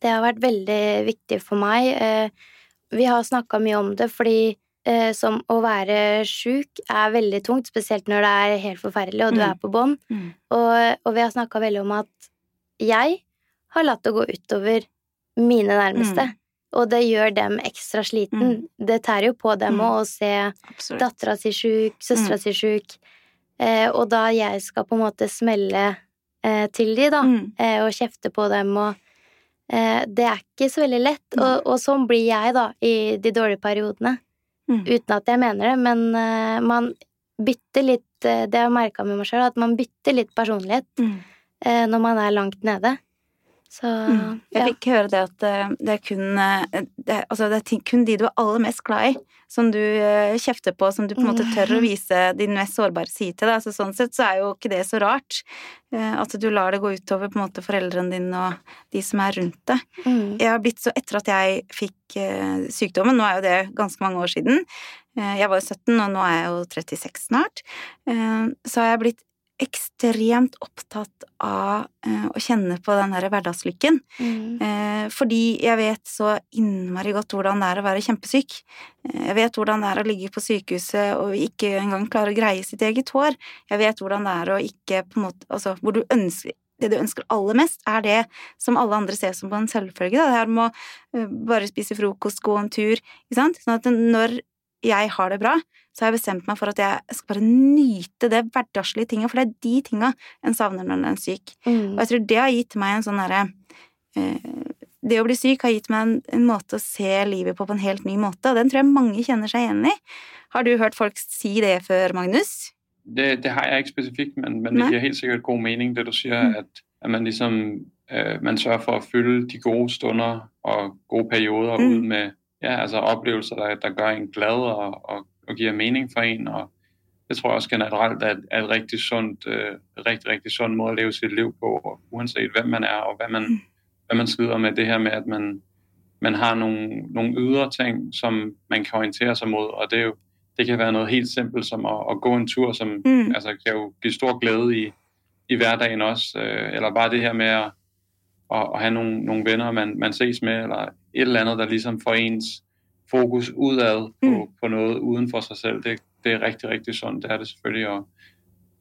C: Det har vært veldig viktig for meg. Eh, vi har snakka mye om det, fordi eh, som å være sjuk er veldig tungt, spesielt når det er helt forferdelig, og du mm. er på bånn. Mm. Og, og, vi har snakka veldig om at jeg har latt det gå utover mine nærmeste. Mm. Og det gjør dem ekstra sliten. Mm. Det tærer jo på dem òg mm. å se dattera si sjuk, søstera mm. si sjuk. Eh, og da jeg skal på en måte smelle eh, til de, da, eh, og kjefte på dem og det er ikke så veldig lett, og, og, sånn blir jeg, da, i de dårlige periodene. Mm. Uten at jeg mener det, men uh, man bytter litt uh, Det har jeg merka med meg sjøl, at man bytter litt personlighet mm. uh, når man er langt nede. Så mm.
B: Jeg fikk høre det at det er kun det, Altså, det er kun de du er aller mest glad i, som du kjefter på, som du på en måte tør å vise din mest sårbare side til. Altså, sånn sett så er jo ikke det så rart. At du lar det gå utover på en måte foreldrene dine og de som er rundt deg. Mm. Jeg har blitt så Etter at jeg fikk sykdommen, nå er jo det ganske mange år siden Jeg var jo 17, og nå er jeg jo 36 snart. Så har jeg blitt ekstremt opptatt av eh, å kjenne på den der hverdagslykken. Mm. Eh, fordi jeg vet så innmari godt hvordan det er å være kjempesyk. Eh, jeg vet hvordan det er å ligge på sykehuset og ikke engang klare å greie sitt eget hår. Jeg vet hvordan det er å ikke på en måte Altså, hvor du ønsker det du ønsker aller mest, er det som alle andre ser som på en selvfølge. Det her med å bare spise frokost, gå en tur. Ikke sant? Sånn at når jeg har det bra, så har jeg bestemt meg for at jeg skal bare nyte det hverdagslige tinga, for det er de tinga en savner når en er syk. Mm. Og jeg tror det har gitt meg en sånn derre eh, Det å bli syk har gitt meg en, en, måte å se livet på på en helt ny måte, og den tror jeg mange kjenner seg igjen i. Har du hørt folk si det før, Magnus?
D: Det, det har jeg ikke spesifikt, men, men det gir helt sikkert god mening, det du sier, mm. at, at, man liksom øh, man sørger for å fylle de gode stunder og gode perioder mm. ut med ja, altså opplevelser der, der gjør en glad og, og og giver mening for en. Og det tror jeg også generelt er, er et rigtig sundt, øh, rigtig, rigtig sund måde at leve sit liv på, uanset hvem man er og hvad man, mm. hvad man slider med. Det her med, at man, man har nogle, nogle ydre ting, som man kan orientere sig mod, og det, er jo, det kan være noget helt simpelt som at, at gå en tur, som mm. altså, kan jo give stor glæde i, i hverdagen også, øh, eller bare det her med at, at, at have nogle, nogle venner, man, man ses med, eller et eller andet, der ligesom får ens fokus udad på, mm. på noget uden for sig selv. Det, det er rigtig, rigtig sundt, det er det selvfølgelig, og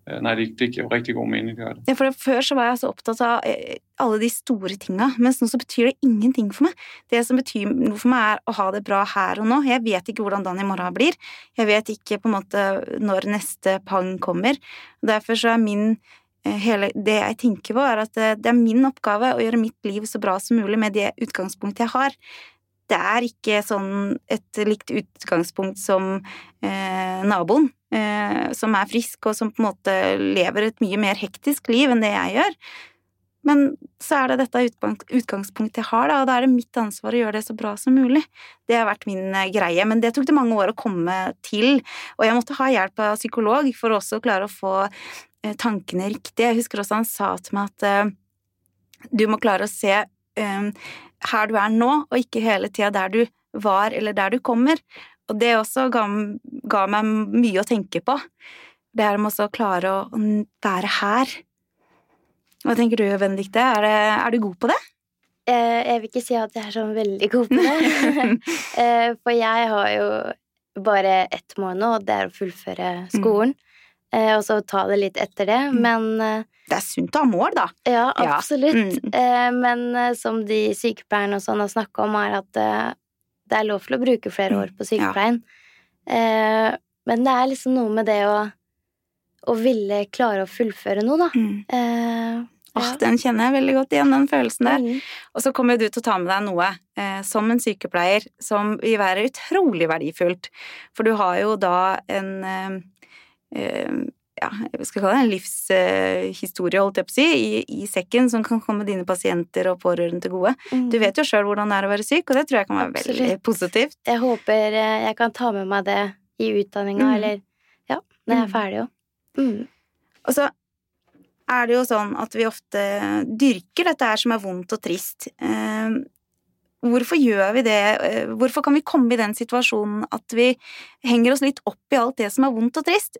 D: Eh, nei, det, det gir jo riktig god mening. Det.
B: Ja, for Før så var jeg så opptatt av eh, alle de store tinga, mens nå så betyr det ingenting for meg. Det som betyr noe for meg, er å ha det bra her og nå. Jeg vet ikke hvordan dagen i morgen blir. Jeg vet ikke på en måte når neste pang kommer. Derfor så er min eh, hele, Det jeg tenker på, er at det er min oppgave å gjøre mitt liv så bra som mulig med det utgangspunktet jeg har det er ikke sånn et likt utgangspunkt som eh, naboen, eh, som er frisk og som på en måte lever et mye mer hektisk liv enn det jeg gjør. Men så er det dette utgangspunktet jeg har, da, og da er det mitt ansvar å gjøre det så bra som mulig. Det har vært min eh, greie, men det tok det mange år å komme til, og jeg måtte ha hjelp av psykolog for også å klare å få eh, tankene riktig. Jeg husker også han sa til meg at eh, du må klare å se her du er nå, og ikke hele tida der du var eller der du kommer. Og det også ga, ga meg mye å tenke på. Det er med å klare å være her. Hva tenker du, Benedicte? Er, er, du god på det?
C: Eh, jeg vil ikke si at jeg er sånn veldig god på det. Eh, for jeg har jo bare ett mål nå, og det er å fullføre skolen. Mm. Eh, og så ta det litt etter det, mm. men
B: Det er sunt å ha mål, da.
C: Ja, absolutt. Ja. Mm. Eh, men som de sykepleierne og sånn har snakka om, er at det er lov til å bruke flere mm. år på sykepleien. Ja. Men det er liksom noe med det å, å ville klare å fullføre noe, da. Mm.
B: Eh, ja. Oh, den kjenner jeg veldig godt igjen, den følelsen der. Mm. Og så kommer du til å ta med deg noe eh, som en sykepleier som vil være utrolig verdifullt. For du har jo da en eh, Eh, ja, jeg skal kalle det en livshistorie, holdt jeg på å si, i, i, sekken som kan komme dine pasienter og pårørende til gode. Mm. Du vet jo sjøl hvordan det er å være syk, og det tror jeg kan være Absolutt. veldig positivt.
C: Jeg håper eh, jeg kan ta med meg det i utdanninga, mm. eller ja, når jeg er mm. ferdig òg. Mm.
B: Og så er det jo sånn at vi ofte dyrker dette her som er vondt og trist. Eh, Hvorfor gjør vi det? Eh, hvorfor kan vi komme i den situasjonen at vi henger oss litt opp i alt det som er vondt og trist?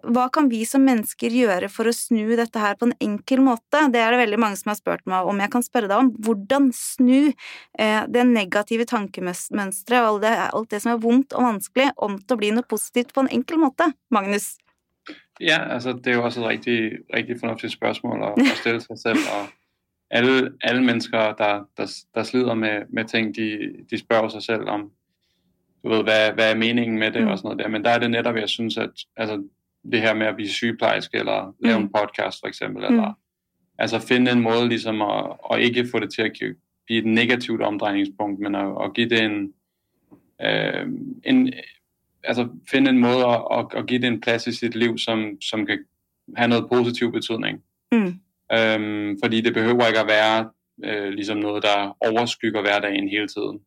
B: Hva kan vi som mennesker gjøre for å snu dette her på en enkel måte? Det er det veldig mange som har spurt meg om jeg kan spørre deg om. Hvordan snu eh, det negative tankemønsteret og alt det som er vondt og vanskelig, om til å bli noe positivt på en enkel måte? Magnus?
D: Ja, altså det er jo også et riktig, riktig fornuftig spørsmål å, stille seg selv. og alle, alle mennesker, der, der, der slider med, med ting, de, de spør seg selv om, du ved, hvad, hvad er meningen med det mm. og sådan noget der. Men der er det netop, jeg synes, at altså, det her med at blive sygeplejerske, eller lave mm. en podcast for eksempel, eller mm. altså finde en måde ligesom at, at ikke få det til at bli et negativt omdrejningspunkt, men at, at give det en, øh, en altså finde en måde at, at, at give det en plads i sit liv, som, som kan have noget positiv betydning. Mm. Øhm, fordi det behøver ikke at være øh, ligesom noget, der overskygger hverdagen hele tiden.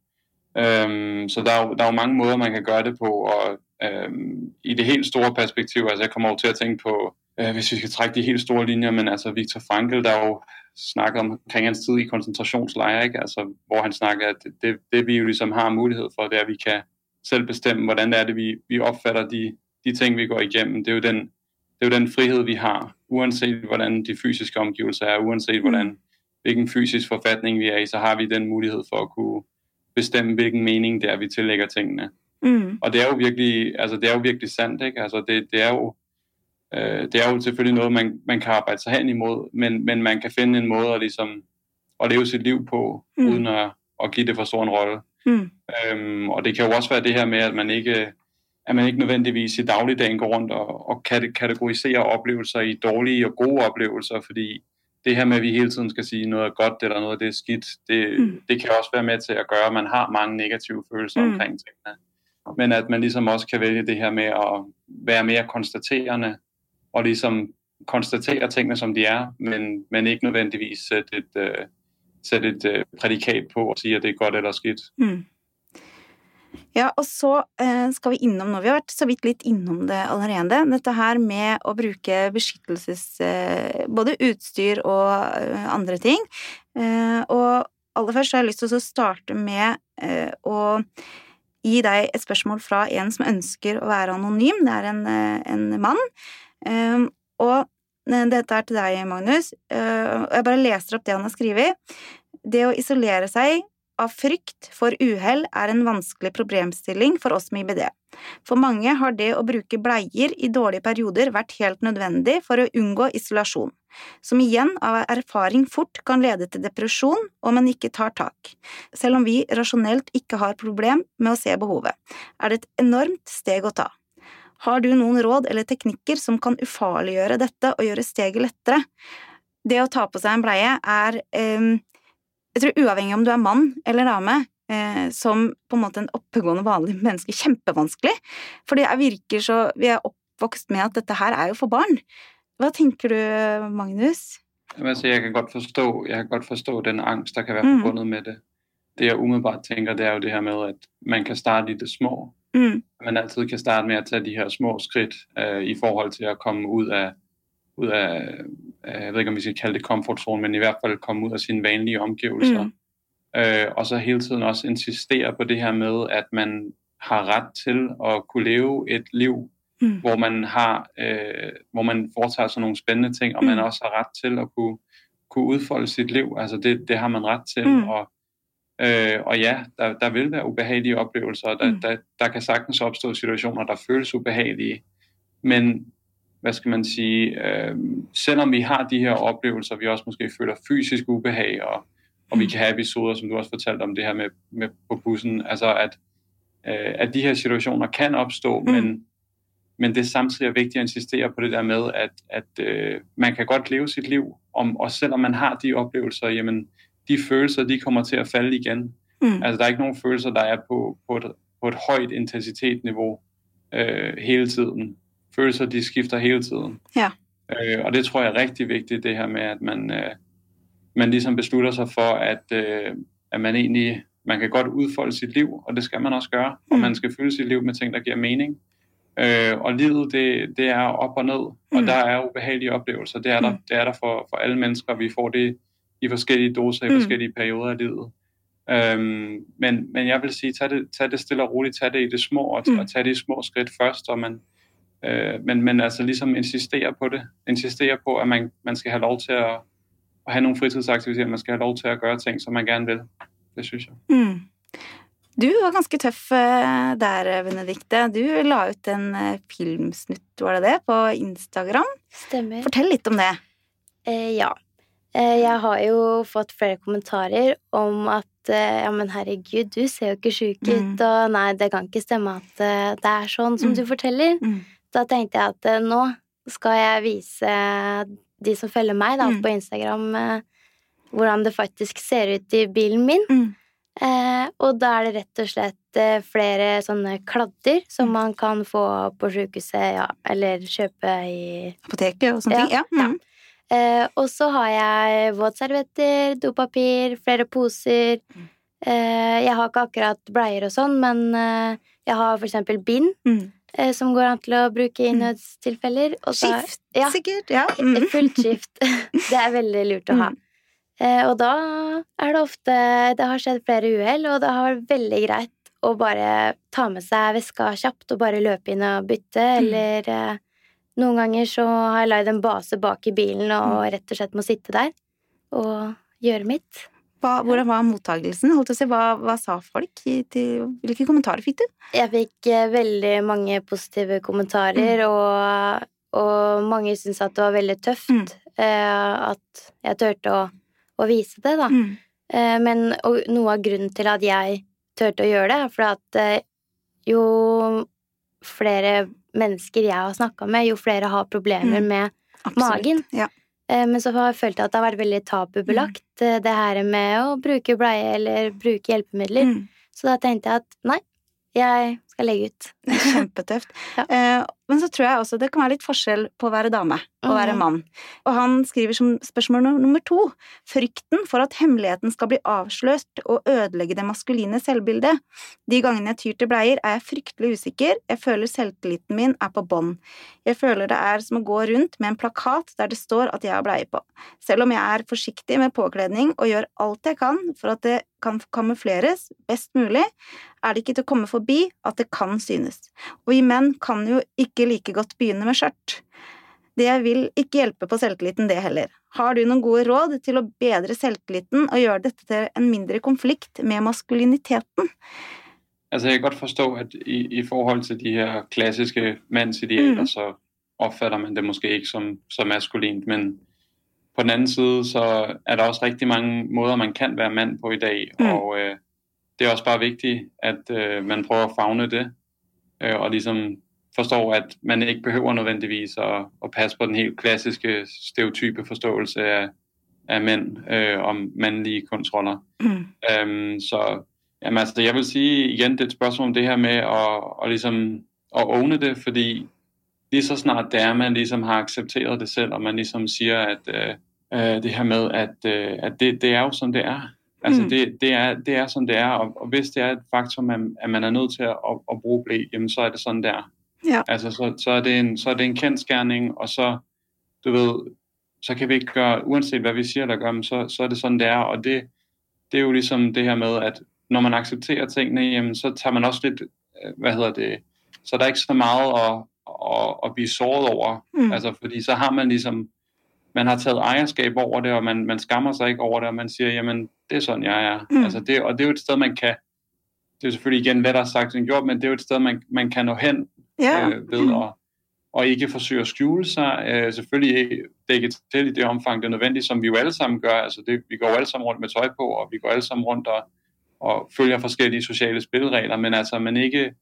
D: Øhm, så der er, jo, der er jo mange måder, man kan gøre det på, og øhm, i det helt store perspektiv, altså jeg kommer over til at tænke på, øh, hvis vi skal trække de helt store linjer, men altså Viktor Frankl, der jo snakker omkring hans tid i koncentrationslejre, ikke? Altså, hvor han snakker, at det, det, det vi jo ligesom har mulighed for, det er, at vi kan selv bestemme, hvordan det er det, vi, vi opfatter de, de ting, vi går igennem. Det er jo den, det er jo den frihed, vi har uanset hvordan de fysiske omgivelser er, uanset hvordan, mm. hvilken fysisk forfatning vi er i, så har vi den mulighed for at kunne bestemme, hvilken mening det er, vi tillægger tingene. Mm. Og det er jo virkelig, altså det er jo virkelig sandt, ikke? Altså det, det er jo, øh, det er jo selvfølgelig noget, man, man kan arbejde sig hen imod, men, men man kan finde en måde at, ligesom, at leve sit liv på, mm. uden at, at give det for stor en rolle. Mm. Øhm, og det kan jo også være det her med, at man ikke at man ikke nødvendigvis i dagligdagen går rundt og, og kategoriserer oplevelser i dårlige og gode oplevelser, fordi det her med, at vi hele tiden skal sige noget er godt eller noget det er skidt, det, mm. det kan også være med til at gøre, at man har mange negative følelser mm. omkring tingene. Men at man ligesom også kan vælge det her med at være mere konstaterende og ligesom konstatere tingene, som de er, men, men ikke nødvendigvis sætte et, uh, sætte et uh, prædikat på og sige, at det er godt eller skidt. Mm.
B: Ja, og så eh, skal vi innom noe vi har vært så vidt litt innom det allerede, dette her med å bruke beskyttelses... Eh, både utstyr og eh, andre ting. Og aller først har jeg lyst til å starte med å gi deg et spørsmål fra en som ønsker å være anonym. Det er en, en mann. Um, og dette er til deg, Magnus. Jeg bare leser opp det han har skrevet. Det å isolere seg av frykt for uhell er en vanskelig problemstilling for oss med IBD. For mange har det å bruke bleier i dårlige perioder vært helt nødvendig for å unngå isolasjon, som igjen av erfaring fort kan lede til depresjon om en ikke tar tak. Selv om vi rasjonelt ikke har problem med å se behovet, er det et enormt steg å ta. Har du noen råd eller teknikker som kan ufarliggjøre dette og gjøre steget lettere? Det å ta på seg en bleie er eh, jeg tror uavhengig om du er mann eller dame, eh, som på en måte en oppegående, vanlig menneske, kjempevanskelig. Fordi jeg virker så Vi er oppvokst med at dette her er jo for barn. Hva tenker du, Magnus?
D: Jeg, kan godt forstå, jeg kan godt forstå den angst der kan være mm. forbundet med det. Det jeg umiddelbart tenker, det er jo det her med at man kan starte i det små. Mm. Man alltid kan starte med å ta de her små skritt uh, i forhold til å komme ut av ud af, jeg ved ikke om vi skal kalde det comfort zone, men i hvert fall komme ud af sine vanlige omgivelser. Mm. Øh, og så hele tiden også insistere på det her med, at man har ret til at kunne leve et liv, mm. hvor man har, øh, hvor man foretager sådan nogle spændende ting, og mm. man også har ret til at kunne, kunne udfolde sit liv. Altså det, det har man ret til, mm. og Øh, og ja, der, der vil være ubehagelige oplevelser, og der, mm. der, der kan sagtens opstå situationer, der føles ubehagelige. Men hvad skal man sige, øh, selvom vi har de her oplevelser, vi også måske føler fysisk ubehag, og, og vi kan have episoder, som du også fortalte om det her med, med på bussen, altså at, øh, at de her situationer kan opstå, mm. men, men det er samtidig vigtigt at insistere på det der med, at, at øh, man kan godt leve sit liv, om, og selvom man har de oplevelser, jamen de følelser, de kommer til at falde igen. Mm. Altså der er ikke nogen følelser, der er på, på, et, på et højt intensitetsniveau øh, hele tiden følelser de skifter hele tiden.
B: Ja.
D: Øh, og det tror jeg er rigtig vigtigt, det her med, at man, øh, man ligesom beslutter sig for, at, øh, at man egentlig man kan godt udfolde sit liv, og det skal man også gøre, mm. og man skal fylde sit liv med ting, der giver mening. Øh, og livet, det, det er op og ned, mm. og der er ubehagelige oplevelser. Det er der, mm. det er der for, for alle mennesker. Vi får det i forskellige doser, i mm. forskellige perioder af livet. Øhm, men, men jeg vil sige, tag det, tag det stille og roligt, tag det i det små, og, mm. og tag det små skridt først, og man, Øh, men, men altså ligesom insistere på det. Insistere på, at man, man skal have lov til at, at have nogle fritidsaktiviteter. Man skal have lov til at gøre ting, som man gerne vil. Det synes jeg.
B: Mm. Du var ganske tøff øh, der, Benedikte. Du la ut en øh, filmsnutt, var det det, på Instagram.
C: Stemmer.
B: Fortell litt om det.
C: Eh, ja. Eh, jeg har jo fått flere kommentarer om at ja, men herregud, du ser jo ikke sjuk ut, mm. og nei, det kan ikke stemme at det er sånn som mm. du forteller. Mm da tenkte jeg at eh, nå skal jeg vise de som følger meg da, mm. på Instagram, eh, hvordan det faktisk ser ut i bilen min. Mm. Eh, og da er det rett og slett eh, flere sånne kladder som mm. man kan få på sjukehuset, ja, eller kjøpe i
B: Apoteket og sånne ting? Ja.
C: ja. Mm. Eh, og så har jeg våtservietter, dopapir, flere poser. Mm. Eh, jeg har ikke akkurat bleier og sånn, men jeg har for eksempel bind. Mm. Eh, som går an til å bruke i mm. Så,
B: skift, ja, sikkert. Ja.
C: Mm. Fullt skift. Det er veldig lurt å ha. Mm. Eh, og da er det ofte Det har skjedd flere uhell, og det har vært veldig greit å bare ta med seg veska kjapt og bare løpe inn og bytte, mm. eller eh, noen ganger så har jeg leid en base bak i bilen og mm. rett og slett må sitte der og gjøre mitt.
B: Hva, hvordan var mottagelsen? Holdt å si, hva, hva sa folk? Til, hvilke kommentarer fikk du?
C: Jeg fikk eh, veldig mange positive kommentarer, mm. og, og, mange syntes at det var veldig tøft mm. eh, at jeg turte å, å, vise det, da. Mm. Eh, men noe av grunnen til at jeg turte å gjøre det, er fordi at jo flere mennesker jeg har snakka med, jo flere har problemer mm. med Absolutt. magen.
B: Ja.
C: Eh, men så har jeg følt at det har vært veldig tabubelagt, mm. det her med å bruke bleie eller bruke hjelpemidler. Mm. Så da tenkte jeg at nei, jeg skal legge ut.
B: Kjempetøft. ja. eh, men så tror jeg også det kan være litt forskjell på å være dame og å være mann. Og han skriver som spørsmål nummer to frykten for at hemmeligheten skal bli avslørt og ødelegge det maskuline selvbildet. De gangene jeg tyr til bleier, er jeg fryktelig usikker, jeg føler selvtilliten min er på bånn. Jeg føler det er som å gå rundt med en plakat der det står at jeg har bleie på. Selv om jeg er forsiktig med påkledning og gjør alt jeg kan for at det kan kamufleres best mulig, er det ikke til å komme forbi at det kan synes. Og vi menn kan jo ikke like godt begynne med skjørt. Det vil ikke hjelpe på selvtilliten, det heller. Har du noen gode råd til å bedre selvtilliten og gjøre dette til en mindre konflikt med maskuliniteten?
D: Altså jeg kan godt forstå, at i, i forhold til de her klassiske mannsidealer,
B: Mm.
D: så oppfatter man det måske ikke som, som maskulint, men på den annen side, så er det også riktig mange måter man kan være mann på i dag,
B: Mm.
D: og øh, det er også bare viktig at øh, man prøver å fagne det, øh, og ligesom forstår, at man ikke behøver nødvendigvis at, at passe på den helt klassiske stereotype forståelse af, af mænd øh, om mandlige kontroller.
B: Mm.
D: Øhm, så jamen, altså, jeg vil sige igen, det er et spørgsmål om det her med at, at, ligesom, at åbne det, fordi lige så snart det er, man ligesom har accepteret det selv, og man ligesom siger, at øh, øh, det her med, at, øh, at det, det er jo som det er. Altså
B: Mm.
D: det, det, er, det er som det er, og, og hvis det er et faktum, at, at man er nødt til at, at, at bruge blæ, jamen så er det sådan der.
B: Ja.
D: Altså så, så, er det en, så er det en kendskærning, og så, du ved, så kan vi ikke gøre, uanset hvad vi siger, eller gør, så, så er det sådan, det er, og det, det er jo ligesom det her med, at når man accepterer tingene, jamen, så tager man også lidt, øh, hvad hedder det, så er der ikke så meget at, at, at blive såret over,
B: Mm.
D: altså fordi så har man ligesom, man har taget ejerskab over det, og man, man skammer sig ikke over det, og man siger, jamen, det er sådan, jeg er.
B: Mm.
D: Altså det, og det er jo et sted, man kan, det er selvfølgelig igen lettere sagt end gjort, men det er jo et sted, man, man kan nå hen
B: Ja.
D: øh, ved at og ikke forsøge at skjule sig. Øh, selvfølgelig dække til i det omfang, det er nødvendigt, som vi jo alle sammen gør. Altså det, vi går alle sammen rundt med tøj på, og vi går alle sammen rundt og, og følger forskellige sociale spilleregler, men altså man ikke,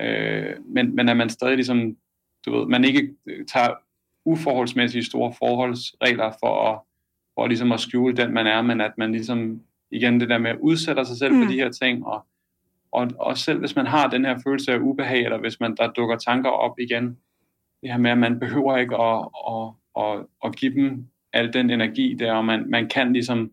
D: øh, men, men at man stadig ligesom, du ved, man ikke øh, tager uforholdsmæssigt store forholdsregler for at, for ligesom at skjule den, man er, men at man ligesom, igen det der med at udsætter sig selv mm.
B: Mm.
D: for de her ting, og, og, og selv hvis man har den her følelse af ubehag, eller hvis man der dukker tanker op igen, det her med, at man behøver ikke at, at, at, at give dem al den energi der, og man, man kan ligesom,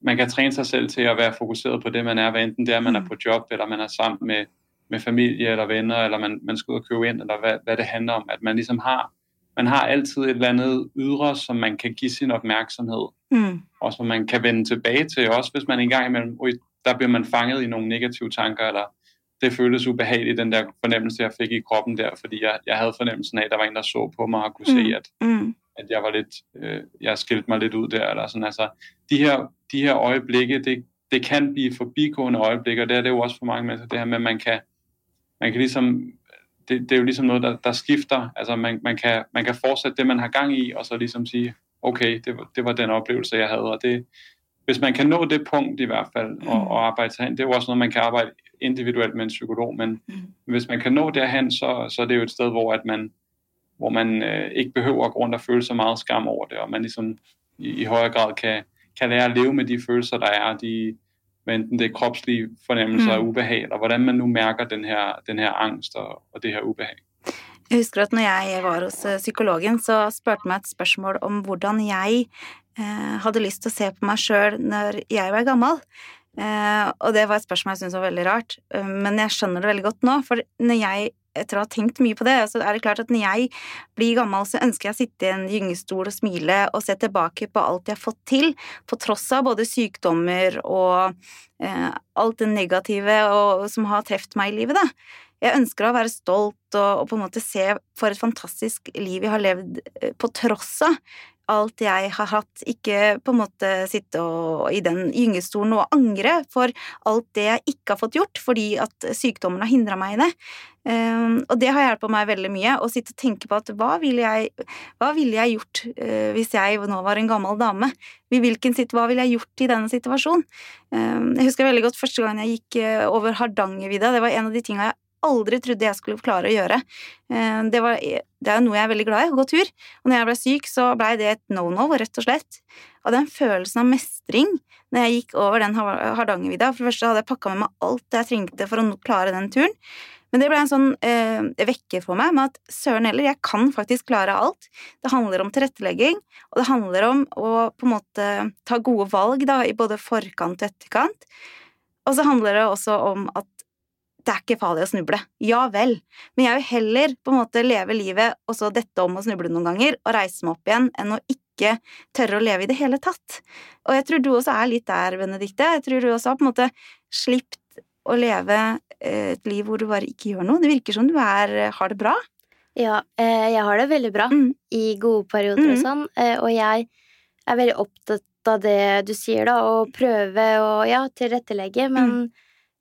D: man kan træne sig selv til at være fokuseret på det, man er, hvad enten det er, man er
B: Mm.
D: på job, eller man er sammen med, med familie eller venner, eller man, man skal ud og købe ind, eller hvad, hvad det handler om, at man ligesom har, man har altid et eller andet ydre, som man kan give sin opmærksomhed,
B: Mm.
D: og som man kan vende tilbage til, også hvis man engang imellem, ui, der bliver man fanget i nogle negative tanker, eller det føltes ubehageligt, den der fornemmelse, jeg fik i kroppen der, fordi jeg, jeg havde fornemmelsen af, at der var en, der så på mig og kunne
B: Mm.
D: se, at,
B: Mm.
D: at jeg var lidt, øh, jeg skilte mig lidt ud der, eller sådan, altså, de her, de her øjeblikke, det, det kan blive forbigående øjeblikke, og det er det jo også for mange mennesker, det her med, at man kan, man kan ligesom, det, det er jo ligesom noget, der, der skifter, altså man, man, kan, man kan fortsætte det, man har gang i, og så ligesom sige, okay, det var, det var den oplevelse, jeg havde, og det, hvis man kan nå det punkt i hvert fall og,
B: Mm.
D: og arbejde sig hen, det er jo også noget, man kan arbejde individuelt med en psykolog, men
B: Mm.
D: hvis man kan nå derhen, så, så er det jo et sted, hvor, at man, hvor man øh, ikke behøver at gå rundt og føle så meget skam over det, og man ligesom i, i højere grad kan, kan lære at leve med de følelser, der er, de, hvad enten det er kropslige fornemmelser
B: Mm.
D: af ubehag, eller hvordan man nu mærker den her, den her angst og, og det her ubehag.
B: Jeg husker at når jeg var hos eh, psykologen, så spurte meg et spørsmål om hvordan jeg eh, hadde lyst til å se på meg sjøl når jeg var gammel. Eh, og det var et spørsmål jeg syntes var veldig rart, men jeg skjønner det veldig godt nå. For når jeg, etter å ha tenkt mye på det, så er det klart at når jeg blir gammel, så ønsker jeg å sitte i en gyngestol og smile og se tilbake på alt jeg har fått til, på tross av både sykdommer og alt det negative og, som har truffet meg i livet, da. Jeg ønsker å være stolt og, og på en måte se for et fantastisk liv jeg har levd eh, på tross av alt jeg har hatt, ikke på en måte sitte og, i den gyngestolen og angre for alt det jeg ikke har fått gjort fordi at sykdommen har hindra meg i det. Um, og det har hjulpet meg veldig mye, å sitte og tenke på at hva ville jeg, hva ville jeg gjort uh, hvis jeg nå var en gammel dame? Hvilken hva ville jeg gjort i denne situasjonen? Um, jeg husker veldig godt første gang jeg gikk eh, over Hardangervidda, det var en av de tinga jeg aldri trodde jeg skulle klare å gjøre. Eh, Det, var, det er noe jeg er veldig glad i, å gå tur. Og når jeg ble syk, så blei det et no-no, rett og slett. Og den følelsen av mestring når jeg gikk over den Har- Hardangervidda For det første hadde jeg pakka med meg alt jeg trengte for å klare den turen. Men det ble en sånn eh, vekker for meg med at søren heller, jeg kan faktisk klare alt. Det handler om tilrettelegging, og det handler om å på en måte ta gode valg da, i både forkant og etterkant. Og så handler det også om at det er ikke farlig å snuble. Ja vel, men jeg vil heller på en måte leve livet og så dette om å snuble noen ganger og reise meg opp igjen, enn å ikke tørre å leve i det hele tatt. Og jeg tror du også er litt der, Benedikte. Jeg tror du også har på en måte slipt å leve eh, et liv hvor du bare ikke gjør noe. Det virker som du er, har det bra.
C: Ja, eh, jeg har det veldig bra mm. i gode perioder mm. og sånn, eh, og jeg er veldig opptatt av det du sier, da, å prøve å ja, tilrettelegge, men mm.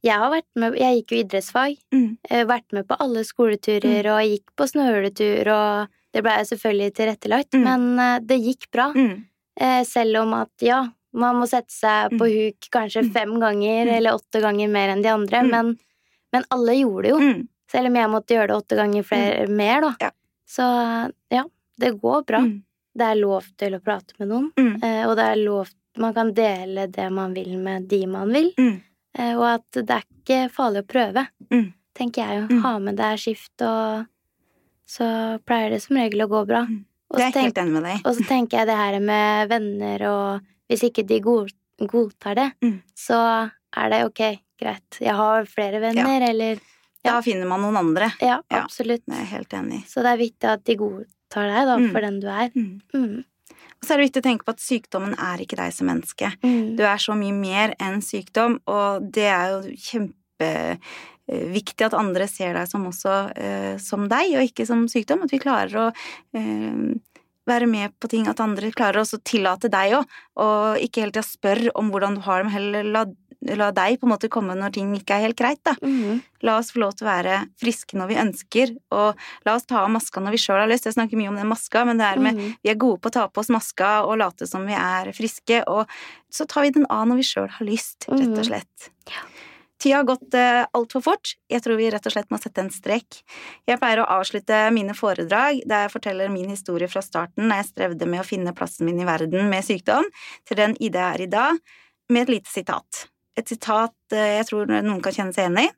C: Jeg har vært med Jeg gikk jo idrettsfag, mm. vært med på alle skoleturer mm. og gikk på snøhuletur og det ble selvfølgelig tilrettelagt, mm. men det gikk bra. Selv om at ja, man må sette seg på mm. huk kanskje mm. fem ganger mm. eller åtte ganger mer enn de andre, men, men alle gjorde det jo. Selv om jeg måtte gjøre det åtte ganger flere, mer, da. Ja. Så ja, det går bra. Det er lov til å prate med noen, eh, og det er lov Man kan dele det man vil med de man vil, eh, og at det er ikke farlig å prøve, tenker jeg jo. Ha med deg skift, og så pleier det som regel å gå bra.
B: Det er helt enig med deg.
C: Og så tenker jeg det her med venner og hvis ikke de godtar det, mm. så er det ok, greit. Jeg har flere venner, ja. eller
B: ja. Da finner man noen andre.
C: Ja, absolutt.
B: Ja, jeg er helt enig.
C: Så det er viktig at de godtar deg da, mm. for den du er. Mm.
B: Og så er det viktig å tenke på at sykdommen er ikke deg som menneske. Mm. Du er så mye mer enn sykdom, og det er jo kjempeviktig at andre ser deg som også eh, som deg, og ikke som sykdom. At vi klarer å eh, være med på ting, at andre klarer å tillate deg òg, og ikke hele tida spørre om hvordan du har det, men heller la, la, deg på en måte komme når ting ikke er helt greit, da. Mm. La oss få lov til å være friske når vi ønsker, og la oss ta av maska når vi sjøl har lyst. Jeg snakker mye om den maska, men det er med mm vi er gode på å ta på oss maska og late som vi er friske, og så tar vi den av når vi sjøl har lyst, rett og slett. slett. Ja. Tida har gått uh, altfor fort. Jeg tror vi rett og slett må sette en strek. Jeg pleier å avslutte mine foredrag der jeg forteller min historie fra starten, da jeg strevde med å finne plassen min i verden med sykdom, til den Ide er i dag, med et lite sitat. Et sitat uh, jeg tror noen kan kjenne seg igjen i.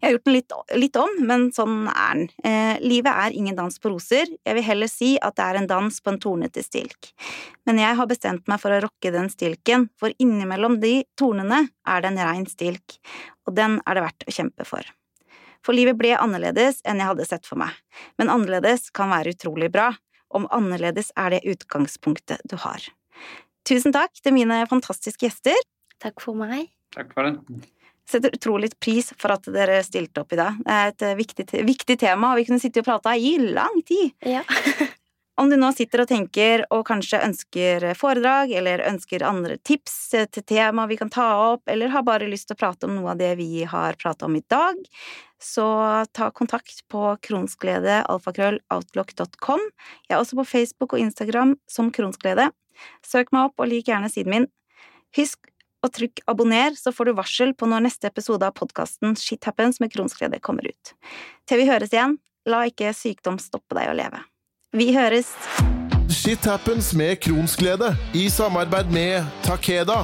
B: Jeg har gjort den litt, litt om, men sånn er den. Eh, livet er ingen dans på roser, jeg vil heller si at det er en dans på en tornete stilk. Men jeg har bestemt meg for å rocke den stilken, for innimellom de tornene er det en rein stilk, og den er det verdt å kjempe for. For livet ble annerledes enn jeg hadde sett for meg, men annerledes kan være utrolig bra, om annerledes er det utgangspunktet du har. Tusen takk til mine fantastiske gjester.
C: Takk for meg.
D: Takk for det
B: setter utrolig pris for at dere stilte opp i dag. Det er et eh, viktig, viktig tema, og vi kunne sitte og prate i lang tid.
C: Ja.
B: Om du nå sitter og tenker og kanskje ønsker foredrag, eller ønsker andre tips til tema vi kan ta opp, eller har bare lyst til å prate om noe av det vi har pratet om i dag, så ta kontakt på kronsglede.alfakrølloutlock.com. Jeg er også på Facebook og Instagram som Kronsglede. Søk meg opp og lik gjerne siden min. Husk og trykk abonner, så får du varsel på når neste episode av podkasten Shit Happens med kronsglede kommer ut. Til vi høres igjen, la ikke sykdom stoppe deg å leve. Vi høres!
A: Shit Happens med kronsglede i samarbeid med Takeda.